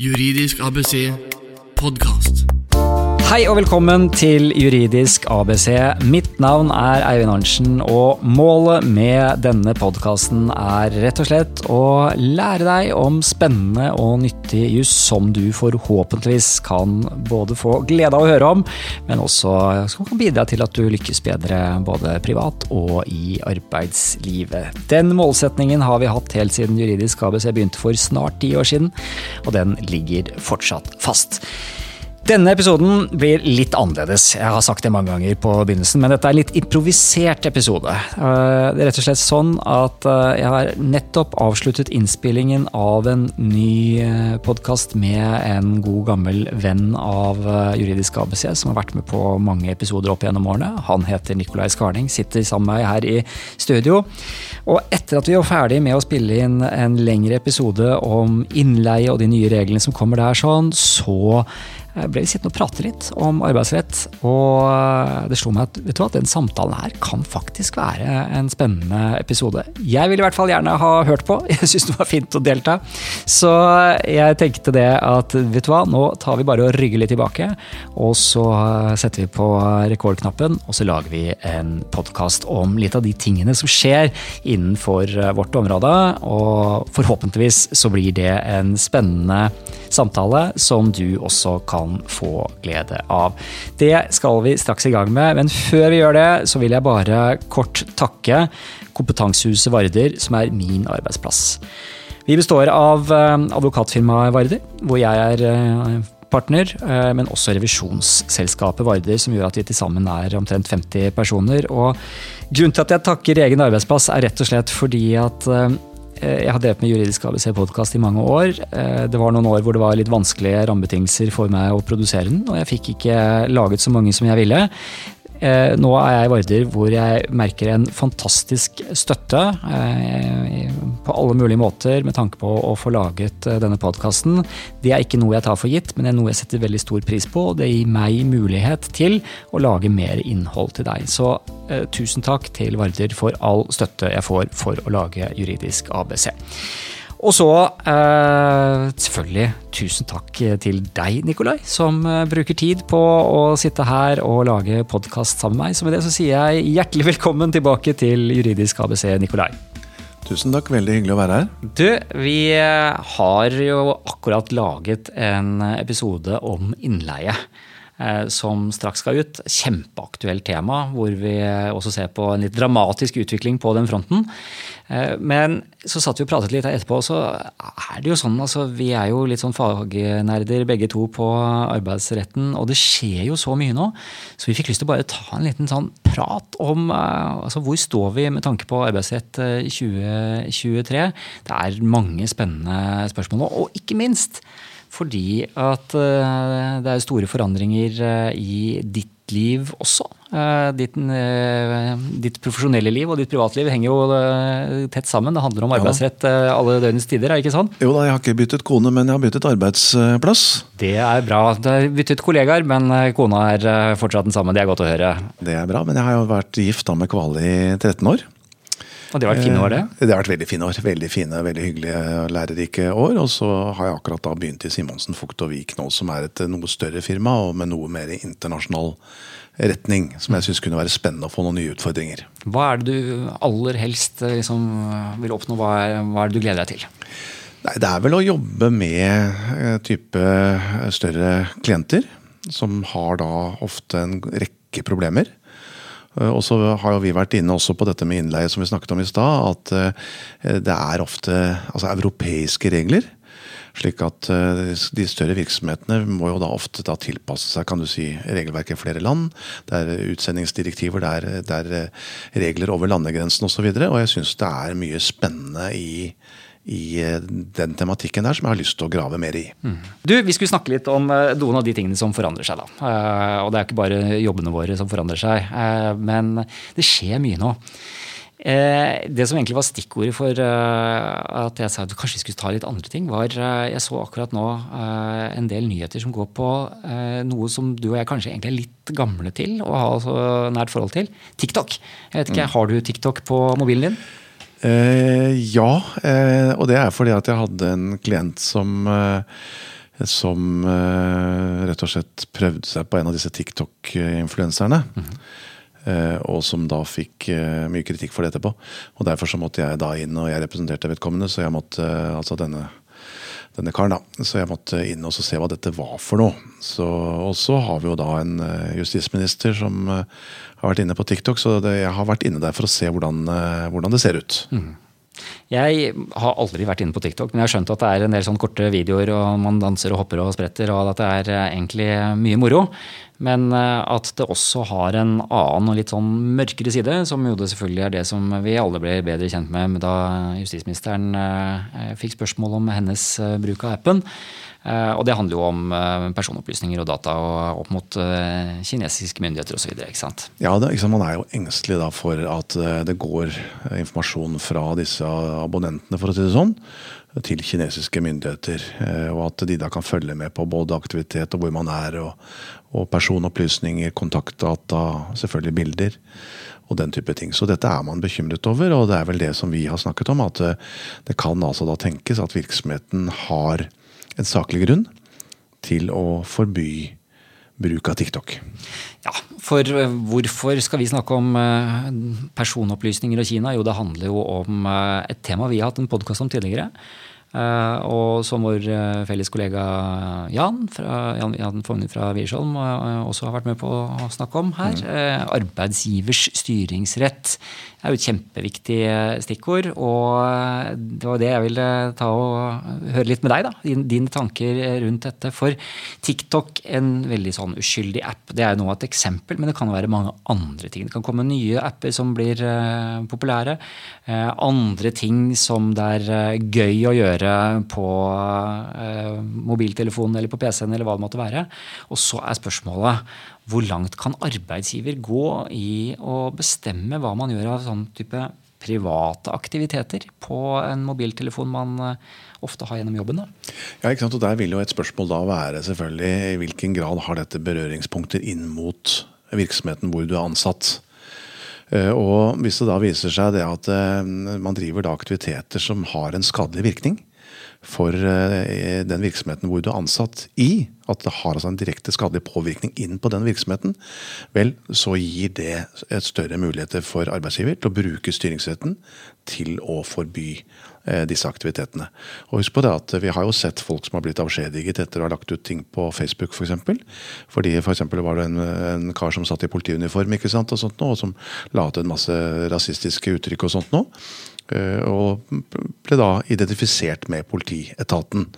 Juridisk ABC podkast. Hei og velkommen til Juridisk ABC. Mitt navn er Eivind Arntzen, og målet med denne podkasten er rett og slett å lære deg om spennende og nyttig juss som du forhåpentligvis kan både få glede av å høre om, men også som kan bidra til at du lykkes bedre både privat og i arbeidslivet. Den målsetningen har vi hatt helt siden Juridisk ABC begynte for snart ti år siden, og den ligger fortsatt fast. Denne episoden blir litt annerledes. Jeg har sagt det mange ganger på begynnelsen, men dette er en litt improvisert episode. Eh, det er rett og slett sånn at eh, jeg har nettopp avsluttet innspillingen av en ny eh, podkast med en god gammel venn av Juridisk ABC, som har vært med på mange episoder opp gjennom årene. Han heter Nikolai Skarning, sitter sammen med meg her i studio. Og etter at vi var ferdig med å spille inn en lengre episode om innleie og de nye reglene som kommer der, sånn, så Eh, ble vi sittende og prate litt om arbeidsrett. Og eh, det slo meg at, vet du hva, den samtalen her kan faktisk være en spennende episode. Jeg ville i hvert fall gjerne ha hørt på. Jeg syns det var fint å delta. Så jeg tenkte det at vet du hva, nå tar vi bare og rygger litt tilbake. Og så setter vi på rekordknappen, og så lager vi en podkast om litt av de tingene som skjer innenfor vårt område. Og forhåpentligvis så blir det en spennende samtale som du også kan få glede av. Det skal vi straks i gang med, men før vi gjør det, så vil jeg bare kort takke Kompetansehuset Varder, som er min arbeidsplass. Vi består av eh, advokatfirmaet Varder, hvor jeg er eh, partner, eh, men også revisjonsselskapet Varder, som gjør at vi til sammen er omtrent 50 personer. Og grunnen til at jeg takker egen arbeidsplass, er rett og slett fordi at jeg har drevet med Juridisk ABC-podkast i mange år. Eh, det var noen år hvor det var litt vanskelige rammebetingelser for meg å produsere den, og jeg fikk ikke laget så mange som jeg ville. Eh, nå er jeg i Varder hvor jeg merker en fantastisk støtte på alle mulige måter med tanke på å få laget denne podkasten. Det er ikke noe jeg tar for gitt, men det er noe jeg setter veldig stor pris på. Det gir meg mulighet til å lage mer innhold til deg. Så eh, tusen takk til Varder for all støtte jeg får for å lage Juridisk ABC. Og så eh, selvfølgelig tusen takk til deg, Nikolai, som eh, bruker tid på å sitte her og lage podkast sammen med meg. Så med det så sier jeg hjertelig velkommen tilbake til Juridisk ABC, Nikolai. Tusen takk, veldig hyggelig å være her. Du, vi eh, har jo akkurat laget en episode om innleie. Eh, som straks skal ut. Kjempeaktuelt tema, hvor vi også ser på en litt dramatisk utvikling på den fronten. Eh, men så satt vi og pratet litt etterpå, og så er det jo sånn altså, Vi er jo litt sånn fagnerder begge to på arbeidsretten, og det skjer jo så mye nå. Så vi fikk lyst til å bare ta en liten sånn prat om eh, altså, hvor står vi med tanke på arbeidsrett 2023. Det er mange spennende spørsmål nå, og ikke minst fordi at eh, det er store forandringer eh, i ditt liv også. Eh, ditt, ditt, profesjonelle liv og ditt privatliv henger jo tett sammen. Det handler om arbeidsrett alle døgnets tider, er ikke sånn? Jo da, jeg har ikke byttet kone, men jeg har byttet arbeidsplass. Det er bra. Du har byttet kollegaer, men kona er fortsatt den samme. Det er godt å høre. Det er bra, men jeg har jo vært gift da med Kvale i 13 år. Og det har vært fine år, det? Eh, det har vært veldig fine år. Veldig fine, veldig hyggelige, og lærerike år. Og så har jeg akkurat da begynt i Simonsen Fugt og Vik nå, som er et noe større firma og med noe mer internasjonal retning. Som jeg syns kunne være spennende å få noen nye utfordringer. Hva er det du aller helst eh, liksom, vil oppnå? Hva er, hva er det du gleder deg til? Nei, det er vel å jobbe med eh, type større klienter. Som har da ofte en rekke problemer. Eh, og så har jo vi vært inne også på dette med innleie som vi snakket om i stad. At eh, det er ofte altså, europeiske regler. Slik at eh, de større virksomhetene må jo da ofte da tilpasse seg kan du si, regelverket i flere land. Det er utsendingsdirektiver, det er, er regler over landegrensen osv. Og, så og jeg syns det er mye spennende i i eh, den tematikken der som jeg har lyst til å grave mer i. Mm. Du, Vi skulle snakke litt om eh, noen av de tingene som forandrer seg. da. Eh, og det er ikke bare jobbene våre som forandrer seg, men det skjer mye nå. Det som egentlig var stikkordet for at jeg sa at kanskje vi skulle ta litt andre ting, var jeg så akkurat nå en del nyheter som går på noe som du og jeg kanskje egentlig er litt gamle til å ha så nært forhold til. TikTok. Jeg vet ikke, mm. Har du TikTok på mobilen din? Eh, ja, eh, og det er fordi at jeg hadde en klient som eh, som eh, rett og slett prøvde seg på en av disse TikTok-influenserne. Eh, og som da fikk eh, mye kritikk for det etterpå. Og Derfor så måtte jeg da inn, og jeg representerte vedkommende, så jeg måtte, altså denne, denne karen da, så jeg måtte inn og se hva dette var for noe. Så, og så har vi jo da en eh, justisminister som eh, har vært inne på TikTok, så det, jeg har vært inne der for å se hvordan, eh, hvordan det ser ut. Jeg har aldri vært inne på TikTok, men jeg har skjønt at det er en del sånn korte videoer, og man danser og hopper og spretter, og at det er eh, egentlig mye moro. Men eh, at det også har en annen og litt sånn mørkere side, som jo det selvfølgelig er det som vi alle ble bedre kjent med da justisministeren eh, fikk spørsmål om hennes bruk av appen. Eh, Og det handler jo om eh, personopplysninger og data og opp mot eh, kinesiske myndigheter osv. Ja, det, sant, Man er jo engstelig da for at det går informasjon fra disse abonnentene for å si det sånn, til kinesiske myndigheter. Og at de da kan følge med på både aktivitet og hvor man er, og, og personopplysninger, kontaktdata, selvfølgelig bilder. Og den type ting. Så dette er man bekymret over, og det er vel det som vi har snakket om. At det kan altså da tenkes at virksomheten har en saklig grunn til å forby bruk av TikTok. Ja, for eh, hvorfor skal vi snakke om eh, personopplysninger og Kina? Jo, det handler jo om eh, et tema vi har hatt en podkast om tidligere. Eh, Og som vår eh, felles kollega Jan, fra, Jan, Jan Fogner fra Wiersholm eh, også har vært med på å snakke om her. eh, Arbeidsgivers styringsrett er jo et kjempeviktig stikkord. Og det var det jeg ville ta og høre litt med deg, da. Din- Dine tanker rundt dette. For TikTok, en veldig sånn uskyldig app, det er jo nå et eksempel, men det kan være mange andre ting. Det kan komme nye apper som blir populære. Andre ting som det er gøy å gjøre på eh, mobiltelefonen eller på PC-en eller hva det måtte være. Og så er spørsmålet hvor langt kan arbeidsgiver gå i å bestemme hva man gjør av sånn type private aktiviteter på en mobiltelefon man eh, ofte har gjennom jobben? da? Ja, ikke sant? Og Der vil jo et spørsmål da være selvfølgelig i hvilken grad har dette berøringspunkter inn mot virksomheten hvor du er ansatt. Eh, Og hvis det da viser seg det at eh, man driver da aktiviteter som har en skadelig virkning for eh, den virksomheten hvor du er ansatt i, at det har altså en direkte skadelig påvirkning inn på den virksomheten, vel, så gir det et større muligheter for arbeidsgiver til å bruke styringsretten til å forby eh, disse aktivitetene. Og husk på det at Vi har jo sett folk som har blitt avskjediget etter å ha lagt ut ting på Facebook f.eks. For eksempel. Fordi for eksempel var det en, en kar som satt i politiuniform ikke sant, og sånt nå, og som la ut en masse rasistiske uttrykk og sånt nå. Eh, Og ble da identifisert med politietaten.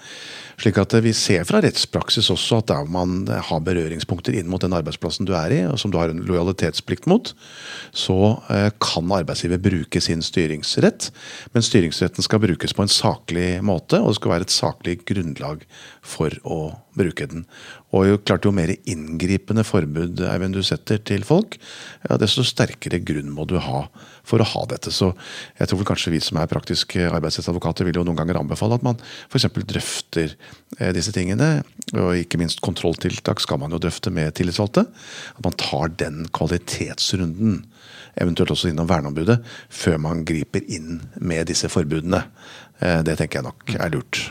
Slik at eh, vi ser fra rettspraksis også at der man har berøringspunkter inn mot den arbeidsplassen du er i, og som du har en lojalitetsplikt mot, så eh, kan arbeidsgiver bruke sin styringsrett. Men styringsretten skal brukes på en saklig måte, og det skal være et saklig grunnlag for å bruke den. Og jo, klart jo mer inngripende forbud Eivind, du setter til folk, ja, desto sterkere grunn må du ha for å ha dette. Så jeg tror vel kanskje vi som er praktiske arbeidsrettsadvokater vil jo noen ganger anbefale at man f.eks. drøfter eh, disse tingene. Og ikke minst kontrolltiltak skal man jo drøfte med tillitsvalgte. At man tar den kvalitetsrunden, eventuelt også innom verneombudet, før man griper inn med disse forbudene. Eh, Det tenker jeg nok er lurt.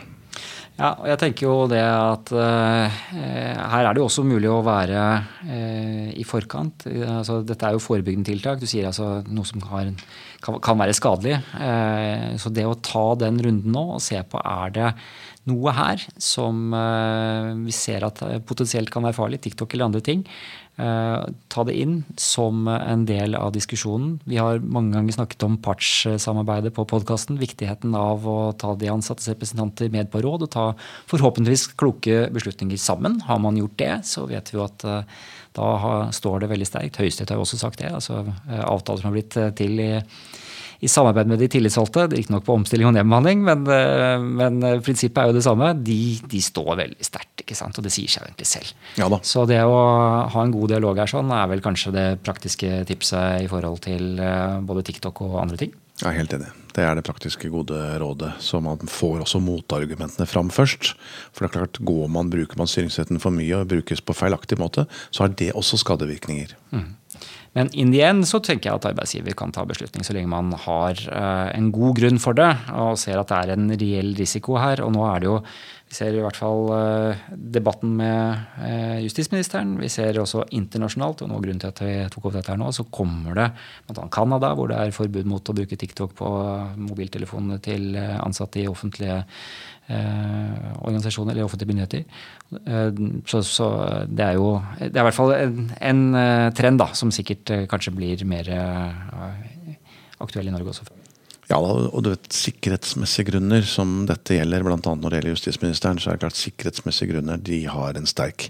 Ja, og jeg tenker jo det at eh, her er det jo også mulig å være eh, i forkant. Eh, Altså, dette er jo forebyggende tiltak. Du sier altså noe som har, en- kan, kan være skadelig. Eh, så det å ta den runden nå og se på er det noe her som eh, vi ser at potensielt kan være farlig, TikTok eller andre ting, eh, ta det inn som en del av diskusjonen. Vi har mange ganger snakket om partssamarbeidet på podkasten. Viktigheten av å ta de ansattes representanter med på råd og ta forhåpentligvis kloke beslutninger sammen. Har man gjort det, så vet vi jo at da har, står det veldig sterkt. Høyesterett har jo også sagt det. altså eh, Avtaler som har blitt eh, til i i samarbeid med de tillitsvalgte, riktignok på omstilling og nedbemanning, men, eh, men prinsippet er jo det samme. De, de står veldig sterkt, ikke sant? og det sier seg jo egentlig selv. Ja da. Så det å ha en god dialog her sånn, er vel kanskje det praktiske tipset i forhold til både TikTok og andre ting. Jeg er helt enig. Det er det praktiske gode rådet. Så man får også motargumentene fram først. For det er klart, går man, bruker man styringsretten for mye og brukes på feilaktig måte, så har det også skadevirkninger. Men in the end så tenker jeg at arbeidsgiver kan ta beslutning så lenge man har eh, en god grunn for det og ser at det er en reell risiko her. Og nå er det jo Vi ser i hvert fall eh, debatten med eh, justisministeren. Vi ser også internasjonalt, og nå grunnen til at vi tok opp dette her nå, så kommer det bl.a. Canada, hvor det er forbud mot å bruke TikTok på mobiltelefonene til ansatte i offentlige eh, organisasjoner eller offentlige myndigheter. Eh, så, så, det er jo Det er i hvert fall en, en trend da, som sikkert kanskje blir mer aktuell i Norge også. Ja, og du vet, Sikkerhetsmessige grunner som dette gjelder, bl.a. når det gjelder justisministeren, så er det klart sikkerhetsmessige grunner de har en sterk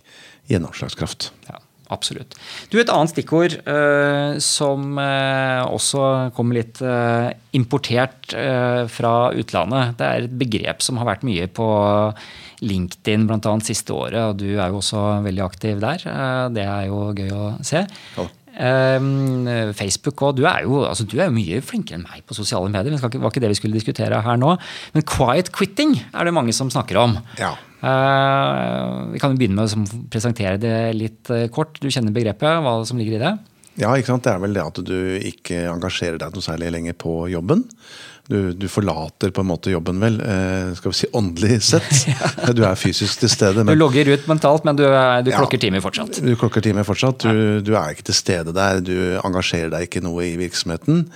gjennomslagskraft. Ja, absolutt. Du, Et annet stikkord uh, som uh, også kommer litt uh, importert fra utlandet. Det er et begrep som har vært mye på LinkedIn bl.a. siste året, og du er jo også veldig aktiv der. det er jo gøy å se. Ja. Um, Facebook og du altså, du er jo mye flinkere enn meg på sosiale medier. Det var ikke det vi skulle diskutere her nå. Men quiet quitting er det mange som snakker om. Ja. Uh, vi kan jo begynne med å presentere det litt uh, kort. Du kjenner begrepet, hva som ligger i det? Ja, ikke sant? Det er vel det at du ikke engasjerer deg noe særlig lenger på jobben du, du, forlater på en måte jobben, vel. Eh, skal vi si åndelig sett. Du er fysisk til stede. Men, du logger ut mentalt, men du, du klokker ja, timer fortsatt. Du klokker timer fortsatt. Du, du, er ikke til stede der. Du engasjerer deg ikke noe i virksomheten.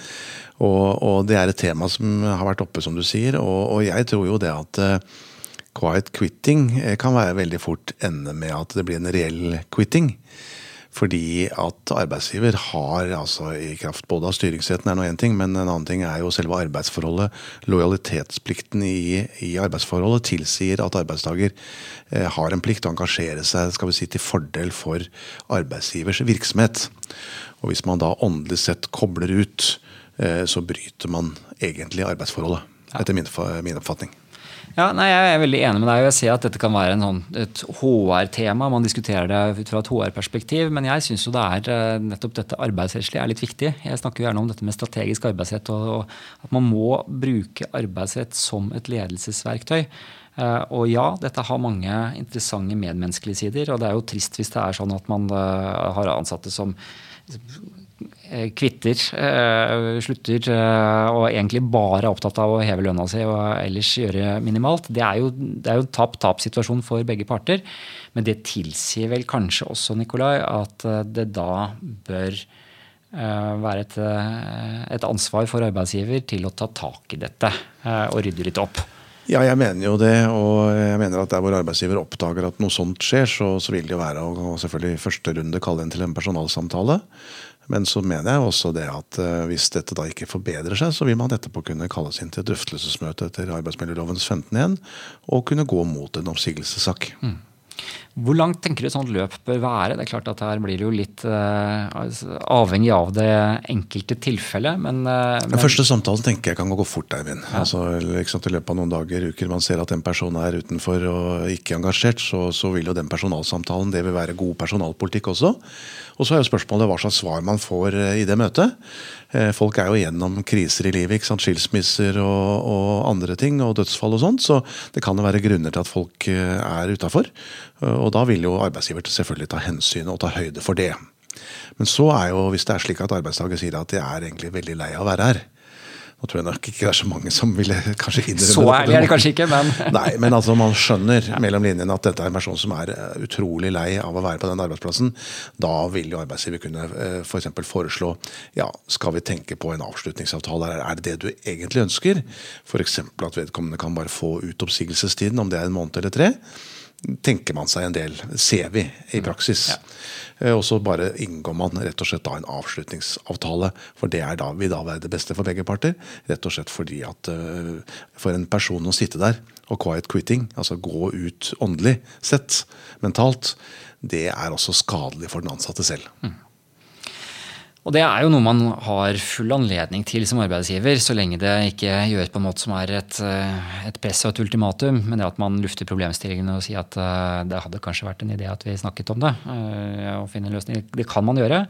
Og, og det er et tema som har vært oppe, som du sier. Og, og jeg tror jo det at quiet quitting eh, kan være veldig fort ende med at det blir en reell quitting. Fordi at arbeidsgiver har, altså i kraft både av styringsretten er nå én ting, men en annen ting er jo selve arbeidsforholdet. Lojalitetsplikten i, i arbeidsforholdet tilsier at arbeidstaker eh, har en plikt til å engasjere seg skal vi si, til fordel for arbeidsgivers virksomhet. Og hvis man da åndelig sett kobler ut, eh, så bryter man egentlig arbeidsforholdet. Etter min, min oppfatning. Ja, nei, Jeg er veldig enig med deg. Jeg ser at dette kan være sånn, et HR-tema. Man diskuterer det ut fra et HR-perspektiv. Men jeg syns det er eh, nettopp dette arbeidsrettslige er litt viktig. Jeg snakker jo gjerne om dette med strategisk arbeidsrett. Og, og at man må bruke arbeidsrett som et ledelsesverktøy. Uh, og ja, dette har mange interessante medmenneskelige sider. Og det er jo trist hvis det er sånn at man uh, har ansatte som Eh, kvitter, uh, slutter uh, og egentlig bare er opptatt av å heve lønna si og ellers gjøre minimalt, det er jo, det er jo en tap-tap-situasjon for begge parter. Men det tilsier vel kanskje også, Nikolai, at det da bør være et, et, ansvar for arbeidsgiver til å ta tak i dette og rydde litt opp. Ja, jeg mener jo det. Og jeg mener at der hvor arbeidsgiver oppdager at noe sånt skjer, så, så vil det jo være å selvfølgelig i første runde kalle inn til en personalsamtale. Men så mener jeg også det at uh, hvis dette da ikke forbedrer seg, så vil man etterpå kunne kalles inn til drøftelsesmøte etter arbeidsmiljølovens 15 igjen, og kunne gå mot en oppsigelsessak. Mm. Hvor langt tenker du et sånt løp bør være? Det er klart at Her blir det jo litt uh, avhengig av det enkelte tilfellet. Men, uh, Den første samtalen tenker jeg kan gå fort, Eivind. Ja. Altså, liksom, I løpet av noen dager, uker, man ser at en person er utenfor og ikke engasjert, så, så vil jo den personalsamtalen det vil være god personalpolitikk også. Og så er jo spørsmålet hva slags svar man får uh, i det møtet. Folk er jo gjennom kriser i livet. ikke sant? Skilsmisser og, og andre ting, og dødsfall og sånt. Så det kan jo være grunner til at folk er utafor. Og da vil jo arbeidsgiver selvfølgelig ta hensyn og ta høyde for det. Men så er jo, hvis det er slik at arbeidstaker sier at de er egentlig veldig lei av å være her, nå tror jeg nok ikke det er så mange som ville kanskje innrømme Så ærlig er det kanskje ikke, men Nei, men altså man skjønner mellom linjene at dette er en person som er eh, utrolig lei av å være på den arbeidsplassen. Da vil jo arbeidsgiver kunne uh, eh, f.eks. For foreslå ja, skal vi tenke på en avslutningsavtale. Er det det du egentlig ønsker? F.eks. at vedkommende kan bare få ut oppsigelsestiden, om det er en måned eller tre tenker man seg en del, ser vi i praksis. Ja. Eh, og så bare inngår man rett og slett da en avslutningsavtale. For det er da, vil da være det beste for begge parter. Rett og slett fordi at uh, for en person å sitte der og quiet quitting, altså gå ut åndelig sett, mentalt, det er også skadelig for den ansatte selv. Mm. Og det er jo noe man har full anledning til som arbeidsgiver, så lenge det ikke gjøres på en måte som er et, eh, et press og et ultimatum, men det at man lufter problemstillingene og sier at uh, det hadde kanskje vært en idé at vi snakket om det. Uh, og finne en løsning. Det kan man gjøre.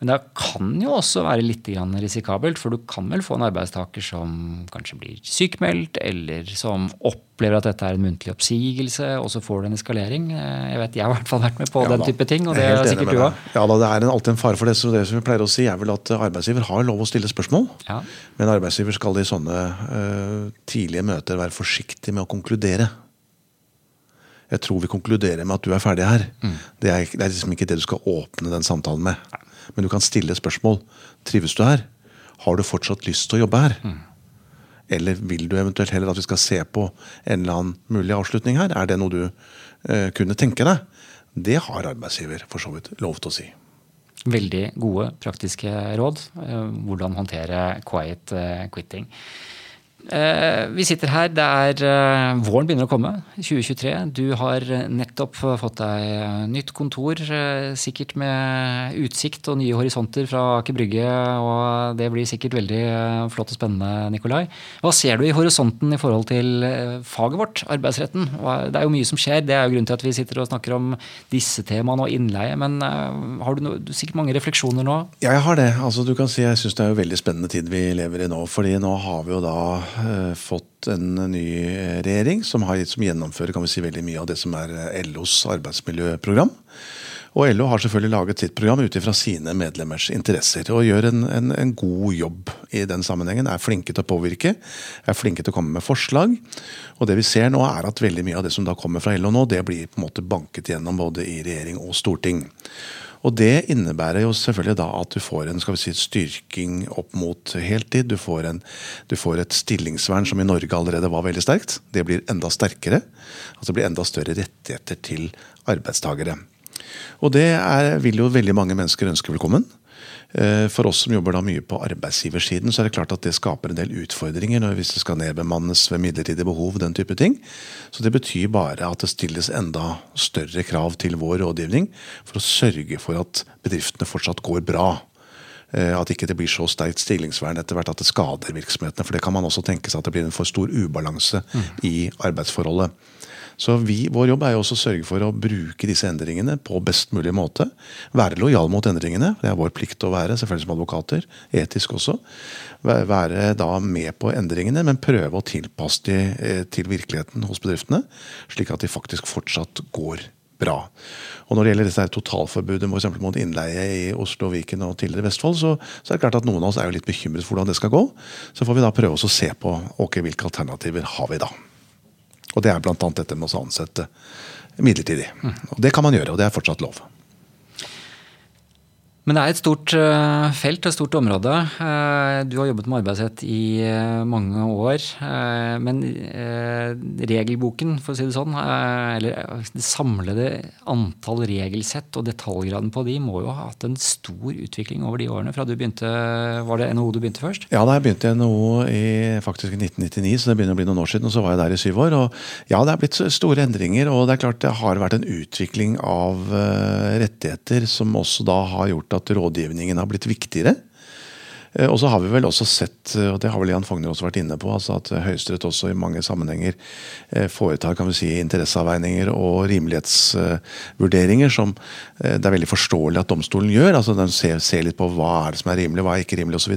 Men det kan jo også være litt risikabelt, for du kan vel få en arbeidstaker som kanskje blir sykmeldt, eller som opplever at dette er en muntlig oppsigelse, og så får du en eskalering. Jeg vet, jeg har i hvert fall vært med på ja, den type ting, og det er sikkert du òg. Ja da, det er alltid en fare for det. Så det som vi pleier å si, er vel at arbeidsgiver har lov å stille spørsmål. Ja. Men arbeidsgiver skal i sånne uh, tidlige møter være forsiktig med å konkludere. Jeg tror vi konkluderer med at du er ferdig her. Det, er, det er liksom ikke det du skal åpne den samtalen med. Men du kan stille spørsmål. Trives du her? Har du fortsatt lyst til å jobbe her? Eller vil du eventuelt heller at vi skal se på en eller annen mulig avslutning her? Er det noe du eh, kunne tenke deg? Det har arbeidsgiver for så vidt lov til å si. Veldig gode praktiske råd. eh, Hvordan håndtere quiet eh, quitting. Eh, Vi sitter her, det er eh, våren begynner å komme, 2023. Du har nettopp fått deg eh, nytt kontor, sikkert med utsikt og nye horisonter fra Aker Brygge. Og det blir sikkert veldig flott og spennende, Nikolai. Hva ser du i horisonten i forhold til faget vårt, arbeidsretten? Det er jo mye som skjer, det er jo grunnen til at vi sitter og snakker om disse temaene og innleie. Men har du, no, du sikkert mange refleksjoner nå? Ja, jeg har det. Altså, du kan si, jeg syns det er jo veldig spennende tid vi lever i nå. fordi nå har vi jo da fått en ny eh, regjering som, har, som gjennomfører kan vi si, veldig mye av det som er eh, LOs arbeidsmiljøprogram. Og LO har selvfølgelig laget sitt program ut ifra sine medlemmers interesser. Og gjør en, en, en god jobb i den sammenhengen. Er flinke til å påvirke. Er flinke til å komme med forslag. Og det vi ser nå er at veldig mye av det som da kommer fra LO nå, det blir på en måte banket gjennom både i regjering og storting. Og det innebærer jo selvfølgelig da at du får en skal vi si, styrking opp mot heltid. Du får, en, du får et stillingsvern som i Norge allerede var veldig sterkt. Det blir enda sterkere. Altså det blir enda større rettigheter til arbeidstakere. Og det er, vil jo veldig mange mennesker ønske velkommen. Eh, For oss som jobber da mye på arbeidsgiversiden, så er det klart at det skaper en del utfordringer hvis det skal nedbemannes ved midlertidige behov. den type ting. Så det betyr bare at det stilles enda større krav til vår rådgivning for å sørge for at bedriftene fortsatt går bra. Eh, At ikke det blir så sterkt stillingsvern etter hvert at det skader virksomhetene. For det kan man også tenke seg at det blir en for stor ubalanse i arbeidsforholdet. Så vi, Vår jobb er jo også å sørge for å bruke disse endringene på best mulig måte. Være lojal mot endringene, det er vår plikt å være, selvfølgelig som advokater. Etisk også. Være da med på endringene, men prøve å tilpasse de eh, til virkeligheten hos bedriftene. Slik at de faktisk fortsatt går bra. Og Når det gjelder dette totalforbudet for eksempel mot innleie i Oslo, Viken og tidligere Vestfold, så, så er det klart at noen av oss er jo litt bekymret for hvordan det skal gå. Så får vi da prøve oss å se på okay, hvilke alternativer har vi da. Og det er bl.a. dette med å ansette midlertidig. Og Det kan man gjøre, og det er fortsatt lov. Men det er et stort felt felt, et stort område. Eh, Du har jobbet med arbeidsrett i eh, mange år. eh, Men eh, regelboken, for å si det sånn, eh, eller eh, det samlede antall regelsett og detaljgraden på de, må jo ha hatt en stor utvikling over de årene fra du begynte Var det NHO du begynte først? Ja, da jeg begynte i NHO i faktisk i 1999, så det begynner å bli noen år siden. Og så var jeg der i syv år. Og ja, det er blitt store endringer. Og det er klart det har vært en utvikling av eh, rettigheter som også da har gjort at rådgivningen har blitt viktigere. Eh, Og så har vi vel også sett, eh, og det har vel Jan Fogner også vært inne på, altså at Høyesterett også i mange sammenhenger eh, foretar kan vi si, interesseavveininger og rimelighetsvurderinger som eh, det er veldig forståelig at domstolen gjør. altså Den ser, ser litt på hva er det som er rimelig, hva er ikke rimelig osv.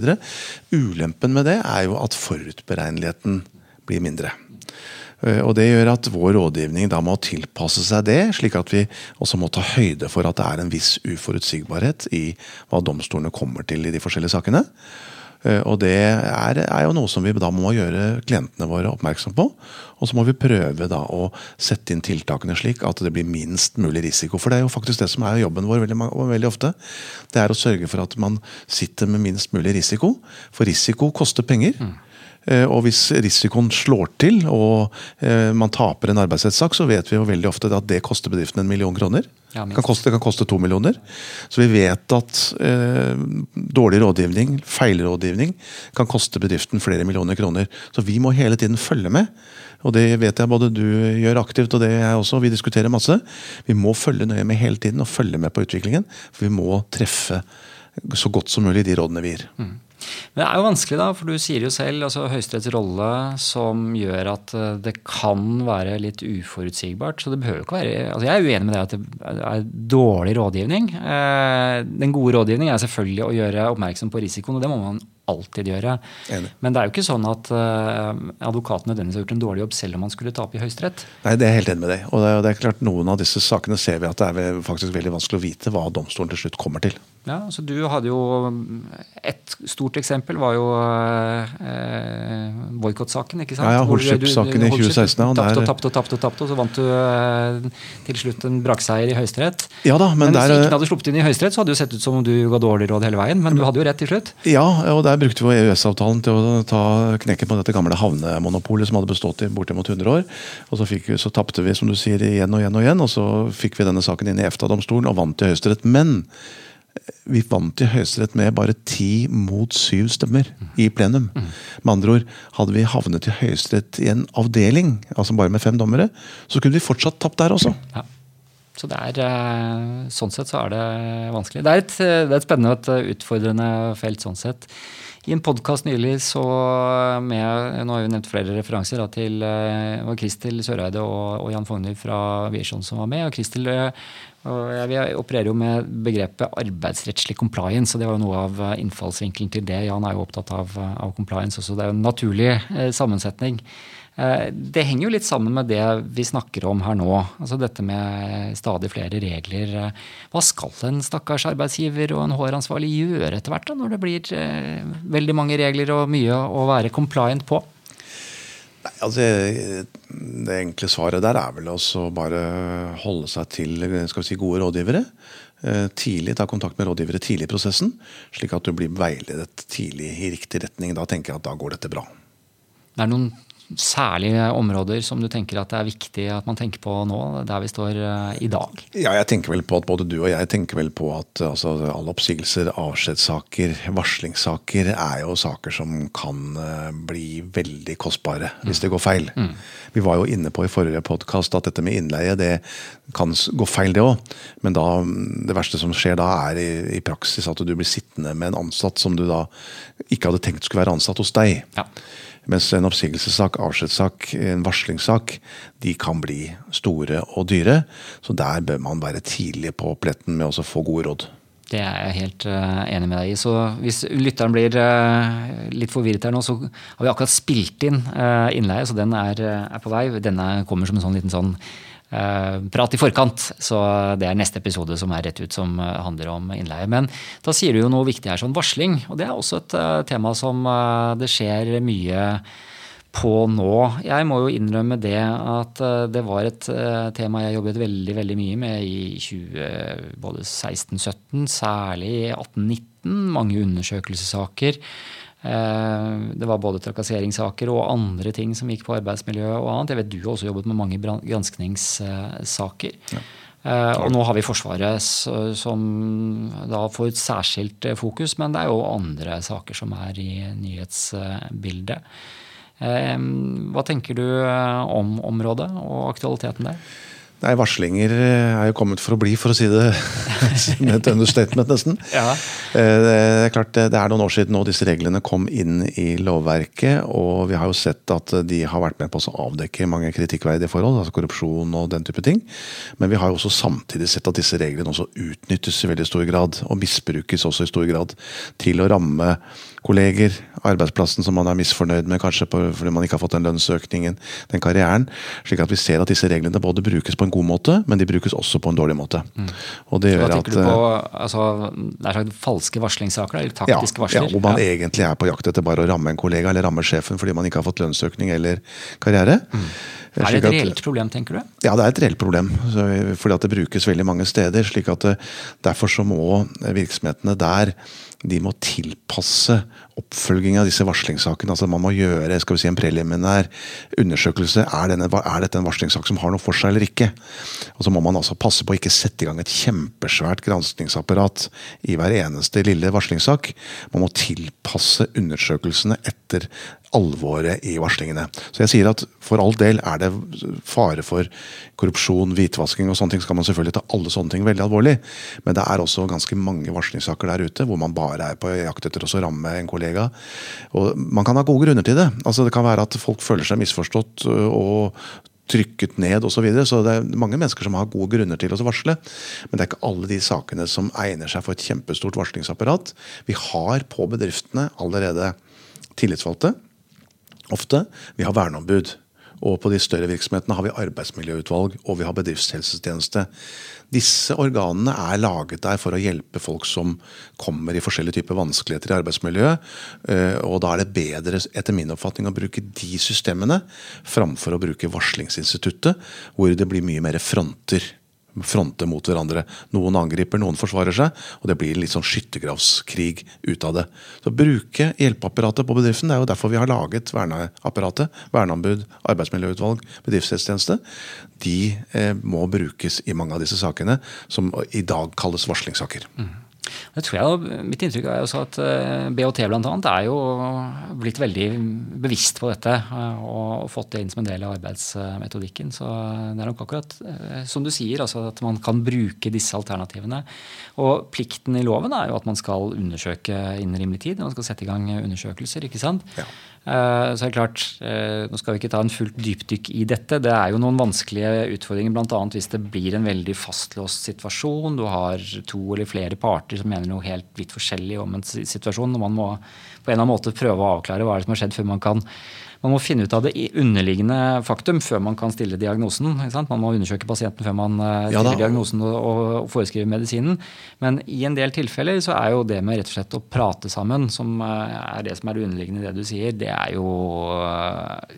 Ulempen med det er jo at forutberegneligheten blir mindre. Eh, Og Det gjør at vår rådgivning da må tilpasse seg det, slik at vi også må ta høyde for at det er en viss uforutsigbarhet i hva domstolene kommer til i de forskjellige sakene. Eh, Og Det er, er jo noe som vi da må gjøre klientene våre oppmerksom på. Og så må vi prøve da å sette inn tiltakene slik at det blir minst mulig risiko. For det er jo faktisk det som er jobben vår veldig, veldig ofte. Det er å sørge for at man sitter med minst mulig risiko. For risiko koster penger. Eh, Og hvis risikoen slår til og eh, man taper en arbeidsrettssak, så vet vi jo veldig ofte at det koster bedriften en million kroner. Ja, det, kan koste, det kan koste to millioner. Så vi vet at eh, dårlig rådgivning, feilrådgivning, kan koste bedriften flere millioner kroner. Så vi må hele tiden følge med. Og det vet jeg både du gjør aktivt, og det jeg også. Vi diskuterer masse. Vi må følge nøye med hele tiden og følge med på utviklingen. For vi må treffe så godt som mulig de rådene vi gir. Men det er jo vanskelig, da, for du sier jo selv altså Høyesteretts rolle som gjør at eh, det kan være litt uforutsigbart. Så det behøver ikke være altså Jeg er uenig med deg at det er dårlig rådgivning. Eh, Den gode rådgivning er selvfølgelig å gjøre oppmerksom på risikoen, og det må man alltid gjøre. Enig. Men det er jo ikke sånn at uh, advokaten nødvendigvis har gjort en dårlig jobb selv om han skulle tape i Høyesterett. Nei, det er jeg helt enig med deg. Og det er, det er klart Noen av disse sakene ser vi at det er faktisk veldig vanskelig å vite hva domstolen til slutt kommer til. Ja, så Du hadde jo Et stort eksempel var jo eh, boikottsaken. Ja, ja, Holship-saken i 2016, ja, Tapte og tapte og tapte, og tapte, og så vant du eh, til slutt en brakseier i Høyesterett. Ja da, men Men hvis der, du ikke hadde sluppet inn i Høyesterett, så hadde det jo sett ut som om du ga dårlig råd hele veien. Men du hadde jo rett til slutt. Ja, og der brukte vi EØS-avtalen til å ta knekken på dette gamle havnemonopolet som hadde bestått i bortimot 100 år. Og så, fikk vi, så tapte vi, som du sier, igjen og igjen og igjen, og så fikk vi denne saken inn i EFTA-domstolen og vant i Høyesterett. Men vi vant i Høyesterett med bare ti mot syv stemmer i plenum. Med andre ord, hadde vi havnet i Høyesterett i en avdeling, altså bare med fem dommere, så kunne vi fortsatt tapt der også. Ja. Så det er, eh, sånn sett så er det vanskelig. Det er et, det er et spennende og et utfordrende felt sånn sett. I en podkast nylig så med Nå har vi nevnt flere referanser da, til eh, det Kristel Søreide og, og Jan Fogner fra Wiersson som var med. og Kristel eh, Vi opererer jo med begrepet arbeidsrettslig compliance, og det var jo noe av eh, innfallsvinkelen til det. Jan er jo opptatt av, av compliance også. Det er jo en naturlig eh, sammensetning. Eh, Det henger jo litt sammen med det vi snakker om her nå. Altså dette med stadig flere regler. Eh, Hva skal en stakkars arbeidsgiver og en HR-ansvarlig gjøre etter hvert, da, når det blir eh, veldig mange regler og mye å være compliant på? Nei, altså, Det enkle svaret der er vel å bare holde seg til skal vi si, gode rådgivere. Tidlig Ta kontakt med rådgivere tidlig i prosessen, slik at du blir veiledet tidlig i riktig retning. Da tenker jeg at da går dette bra. Det er noen særlige områder som du tenker at det er viktig at man tenker på nå, der vi står eh, i dag? Ja, jeg tenker vel på at Både du og jeg tenker vel på at altså, alle oppsigelser, avskjedssaker, varslingssaker er jo saker som kan eh, bli veldig kostbare hvis det går feil. Vi var jo inne på i forrige podkast at dette med innleie det kan gå feil, det òg. Men da, mm, det verste som skjer da, er i, i praksis at du blir sittende med en ansatt som du da ikke hadde tenkt skulle være ansatt hos deg. Ja. Mens en oppsigelsessak, avskjedssak, en varslingssak, de kan bli store og dyre. Så der bør man være tidlig på pletten med å få gode råd. Det er jeg helt eh, enig med deg i. Så hvis lytteren blir eh, litt forvirret her nå, så har vi akkurat spilt inn eh, innleie, så den er, er på vei. Denne kommer som en sånn liten sånn prat i forkant. Så det er neste episode som er rett ut, som handler om innleie. Men da sier du jo noe viktig her, sånn varsling. Og det er også et tema som det skjer mye på nå. Jeg må jo innrømme det at eh, det var et eh, tema jeg jobbet veldig veldig mye med i 20, både 16-17, særlig i 18-19. Mange undersøkelsessaker. Eh, Det var både trakasseringssaker og andre ting som gikk på arbeidsmiljø og annet. Jeg vet du har også jobbet med mange granskningssaker. Ja. Og nå har vi Forsvaret som da får et særskilt fokus, men det er jo andre saker som er i nyhetsbildet. Eh, Hva tenker du eh, om området og aktualiteten der? Nei, Varslinger eh, er jo kommet for å bli, for å si det med et understatement, nesten. Ja. Det er klart det det er noen år siden nå disse reglene kom inn i lovverket, og vi har jo sett at de har vært med på å avdekke mange kritikkverdige forhold, altså korrupsjon og den type ting. Men vi har jo også samtidig sett at disse reglene også utnyttes i veldig stor grad, og misbrukes også i stor grad til å ramme kolleger, arbeidsplassen som man er misfornøyd med kanskje på, fordi man ikke har fått den lønnsøkningen, den karrieren. Slik at vi ser at disse reglene både brukes på en god måte, men de brukes også på en dårlig måte. Og det Hva gjør tenker at du eh, på altså, nær falske varslingssaker, eller taktiske ja, varsler? Ja, hvor man Ja. egentlig er på jakt etter bare å ramme en kollega eller ramme sjefen fordi man ikke har fått lønnsøkning eller karriere. Mm. Er det et reelt problem, tenker du? Ja, det er et reelt problem. Så, fordi at det brukes veldig mange steder. slik at Derfor så må virksomhetene der de må tilpasse oppfølging av disse varslingssakene. altså Man må gjøre skal vi si, en preliminær undersøkelse. Er, denne, er dette en varslingssak som har noe for seg eller ikke? Og så må man altså passe på å ikke sette i gang et kjempesvært granskningsapparat i hver eneste lille varslingssak. Man må tilpasse undersøkelsene etter alvoret i varslingene. Så jeg sier at for all del er det fare for korrupsjon, hvitvasking og sånne ting, skal man selvfølgelig ta alle sånne ting veldig alvorlig. Men det er også ganske mange varslingssaker der ute hvor man bare er på jakt etter å ramme en kollega. Og man kan ha gode grunner til det. Altså Det kan være at folk føler seg misforstått øh, og trykket ned osv. Så, videre. så det er mange mennesker som har gode grunner til å varsle. Men det er ikke alle de sakene som egner seg for et kjempestort varslingsapparat. Vi har på bedriftene allerede tillitsvalgte. Ofte. Vi har verneombud. Og på de større virksomhetene har vi arbeidsmiljøutvalg og vi har bedriftshelsetjeneste. Disse organene er laget der for å hjelpe folk som kommer i forskjellige typer vanskeligheter i arbeidsmiljøet. Eh, og da er det bedre, etter min oppfatning, å bruke de systemene framfor å bruke varslingsinstituttet, hvor det blir mye mer fronter fronte mot hverandre. Noen angriper, noen forsvarer seg, og det blir litt sånn skyttergravskrig ut av det. Så Bruke hjelpeapparatet på bedriften. Det er jo derfor vi har laget verneapparatet. Verneombud, arbeidsmiljøutvalg, bedriftshelsetjeneste. De eh, må brukes i mange av disse sakene, som i dag kalles varslingssaker. Mm. Det tror jeg, Mitt inntrykk er også at BHT eh, blant annet, er jo blitt veldig bevisst på dette eh, og fått det inn som en del av arbeidsmetodikken. Så det er nok akkurat eh, som du sier, altså at man kan bruke disse alternativene. Og plikten i loven er jo at man skal undersøke innen rimelig tid. Man skal sette i gang undersøkelser. ikke sant? Ja. Eh, så er det klart, eh, Nå skal vi ikke ta en fullt dypdykk i dette. Det er jo noen vanskelige utfordringer, bl.a. hvis det blir en veldig fastlåst situasjon. Du har to eller flere parter som mener noe helt vidt forskjellig om en situasjon. og Man må på en eller annen måte prøve å avklare hva er det som har skjedd, før man kan man må finne ut av det underliggende faktum før man kan stille diagnosen. Man må undersøke pasienten før man eh, stiller ja, diagnosen og, og foreskriver medisinen. Men i en del tilfeller så er jo det med rett og slett å prate sammen, som er det som er det underliggende i det du sier, det er jo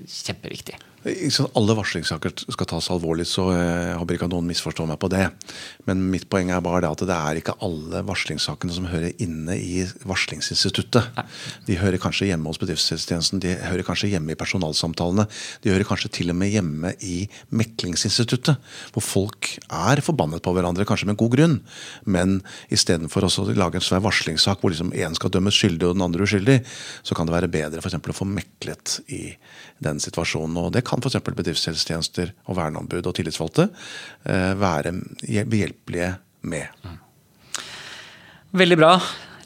kjempeviktig. Alle varslingssaker skal tas alvorlig, så jeg håper ikke at noen misforstår meg på det. Men mitt poeng er bare det at det er ikke alle varslingssakene som hører inne i varslingsinstituttet. De hører kanskje hjemme hos bedriftshelsetjenesten, de hører kanskje hjemme i personalsamtalene. De hører kanskje til og med hjemme i meklingsinstituttet, hvor folk er forbannet på hverandre, kanskje med god grunn. Men istedenfor å lage en svær varslingssak hvor liksom én skal dømmes skyldig og den andre uskyldig, så kan det være bedre for å få meklet i den situasjonen. og Det kan f.eks. bedriftshelsetjenester og verneombud og tillitsvalgte eh, være behjelpelige med. Veldig bra.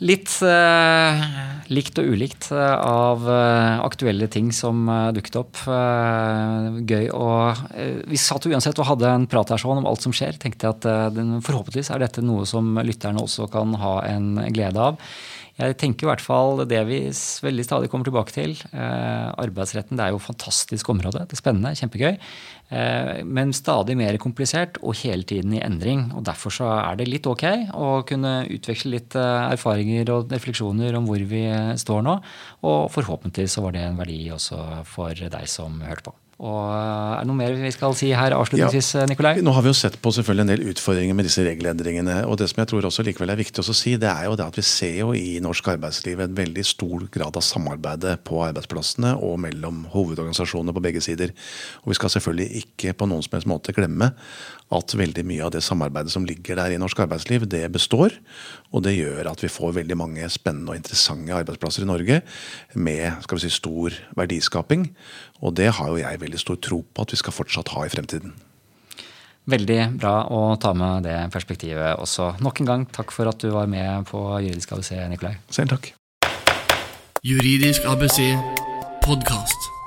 Litt eh, likt og ulikt uh, av eh, aktuelle ting som dukket opp. gøy. Og vi satt uansett og hadde en prat her sånn om alt som skjer. tenkte jeg at den, Forhåpentligvis er dette noe som lytterne også kan ha en glede av. Jeg tenker i hvert fall det vi veldig stadig kommer tilbake til. Eh, arbeidsretten det er jo et fantastisk område. Det er spennende, kjempegøy. Eh, men stadig mer komplisert og hele tiden i endring. og Derfor så er det litt ok å kunne utveksle litt eh, erfaringer og refleksjoner om hvor vi står nå. Og forhåpentligvis så var det en verdi også for deg som hørte på. Og er det noe mer vi skal si her avslutningsvis, ja, Nikolai? Nå har vi jo sett på selvfølgelig en del utfordringer med disse regelendringene. og Det som jeg tror også likevel er viktig å si, det er jo det at vi ser jo i norsk arbeidsliv en veldig stor grad av samarbeide på arbeidsplassene og mellom hovedorganisasjonene på begge sider. Og Vi skal selvfølgelig ikke på noen som helst måte glemme at veldig mye av det samarbeidet som ligger der i norsk arbeidsliv, det består. Og det gjør at vi får veldig mange spennende og interessante arbeidsplasser i Norge med skal vi si, stor verdiskaping. Og det har jo jeg veldig stor tro på at vi skal fortsatt ha i fremtiden. Veldig bra å ta med det perspektivet også. Nok en gang takk for at du var med på Juridisk ABC, Nikolai. Selv takk. Juridisk ABC podkast.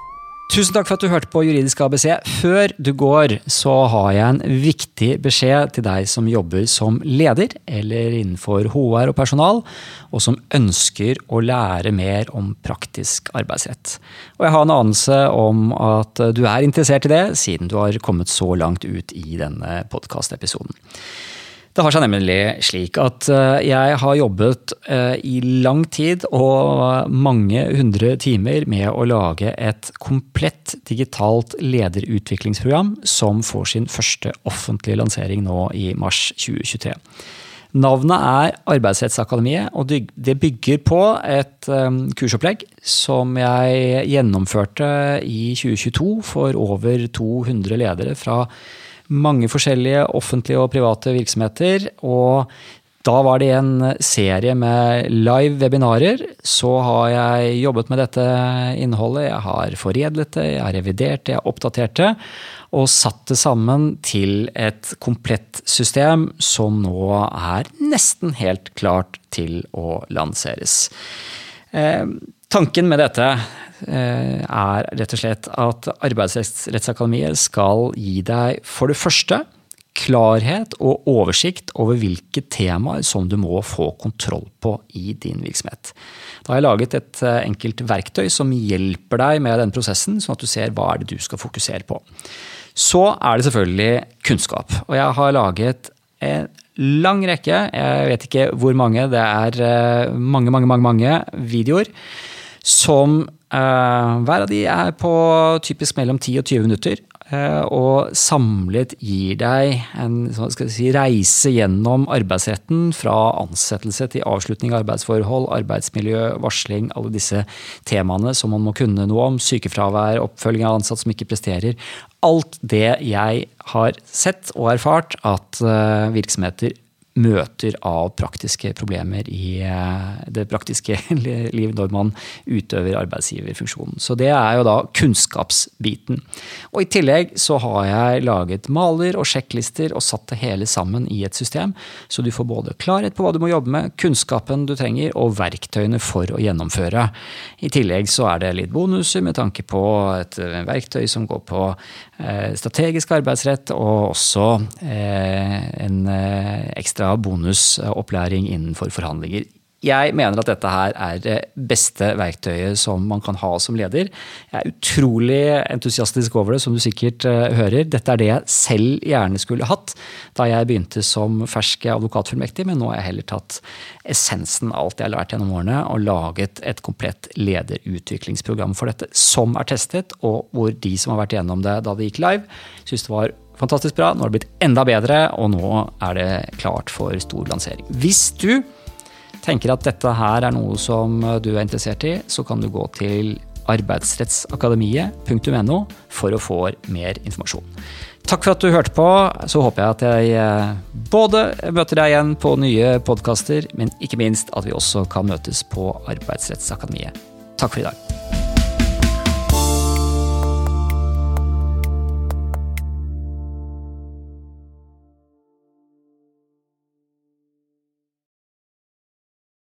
Tusen takk for at du hørte på Juridisk ABC. Før du går, så har jeg en viktig beskjed til deg som jobber som leder eller innenfor HR og personal, og som ønsker å lære mer om praktisk arbeidsrett. Og jeg har en anelse om at du er interessert i det, siden du har kommet så langt ut i denne podkastepisoden. Det har seg nemlig slik at eh, jeg har jobbet eh, i lang tid og mange hundre timer med å lage et komplett digitalt lederutviklingsprogram som får sin første offentlige lansering nå i mars 2023. Navnet er Arbeidsrettsakademiet, og det bygger på et eh, kursopplegg som jeg gjennomførte i 2022 for over 200 ledere fra mange forskjellige offentlige og private virksomheter. og da var det en serie med live webinarer. Så har jeg jobbet med dette innholdet. Jeg har foredlet det, jeg har revidert det, jeg har oppdatert det. Og satt det sammen til et komplett system som nå er nesten helt klart til å lanseres. Tanken med dette eh, er rett og slett at Arbeidsrettsakademiet skal gi deg for det første klarhet og oversikt over hvilke temaer som du må få kontroll på i din virksomhet. Da har jeg laget et eh, enkelt verktøy som hjelper deg med den prosessen, sånn at du ser hva er det du skal fokusere på. Så er det selvfølgelig kunnskap. Og jeg har laget en lang rekke, jeg vet ikke hvor mange, det er eh, mange, mange, mange, mange videoer som eh, Hver av de er på typisk mellom 10 og 20 minutter. Eh, og samlet gir deg en si, reise gjennom arbeidsretten fra ansettelse til avslutning av arbeidsforhold, arbeidsmiljø, varsling, alle disse temaene som man må kunne noe om. Sykefravær, oppfølging av ansatte som ikke presterer. Alt det jeg har sett og erfart at uh, virksomheter møter av praktiske problemer i eh, det praktiske liv når man utøver arbeidsgiverfunksjonen. Så det er jo da kunnskapsbiten. Og i tillegg så har jeg laget maler og sjekklister og satt det hele sammen i et system, så du får både klarhet på hva du må jobbe med, kunnskapen du trenger og verktøyene for å gjennomføre. I tillegg så er det litt bonuser med tanke på et verktøy som går på eh, strategisk arbeidsrett, og også eh, en ekstra ekstra bonusopplæring innenfor forhandlinger. Jeg mener at dette her er det beste verktøyet som man kan ha som leder. Jeg er utrolig entusiastisk over det, som du sikkert uh, hører. Dette er det jeg selv gjerne skulle hatt da jeg begynte som fersk advokatfullmektig, men nå har jeg heller tatt essensen av alt jeg har lært gjennom årene og laget et komplett lederutviklingsprogram for dette, som er testet, og hvor de som har vært gjennom det da det gikk live, syns det var fantastisk bra. Nå har det blitt enda bedre, og nå er det klart for stor lansering. Hvis du tenker at dette her er noe som du er interessert i, så kan du gå til arbeidsrettsakademiet.no for å få mer informasjon. Takk for at du hørte på. Så håper jeg at jeg eh, både møter deg igjen på nye podkaster, men ikke minst at vi også kan møtes på Arbeidsrettsakademiet. Takk for i dag.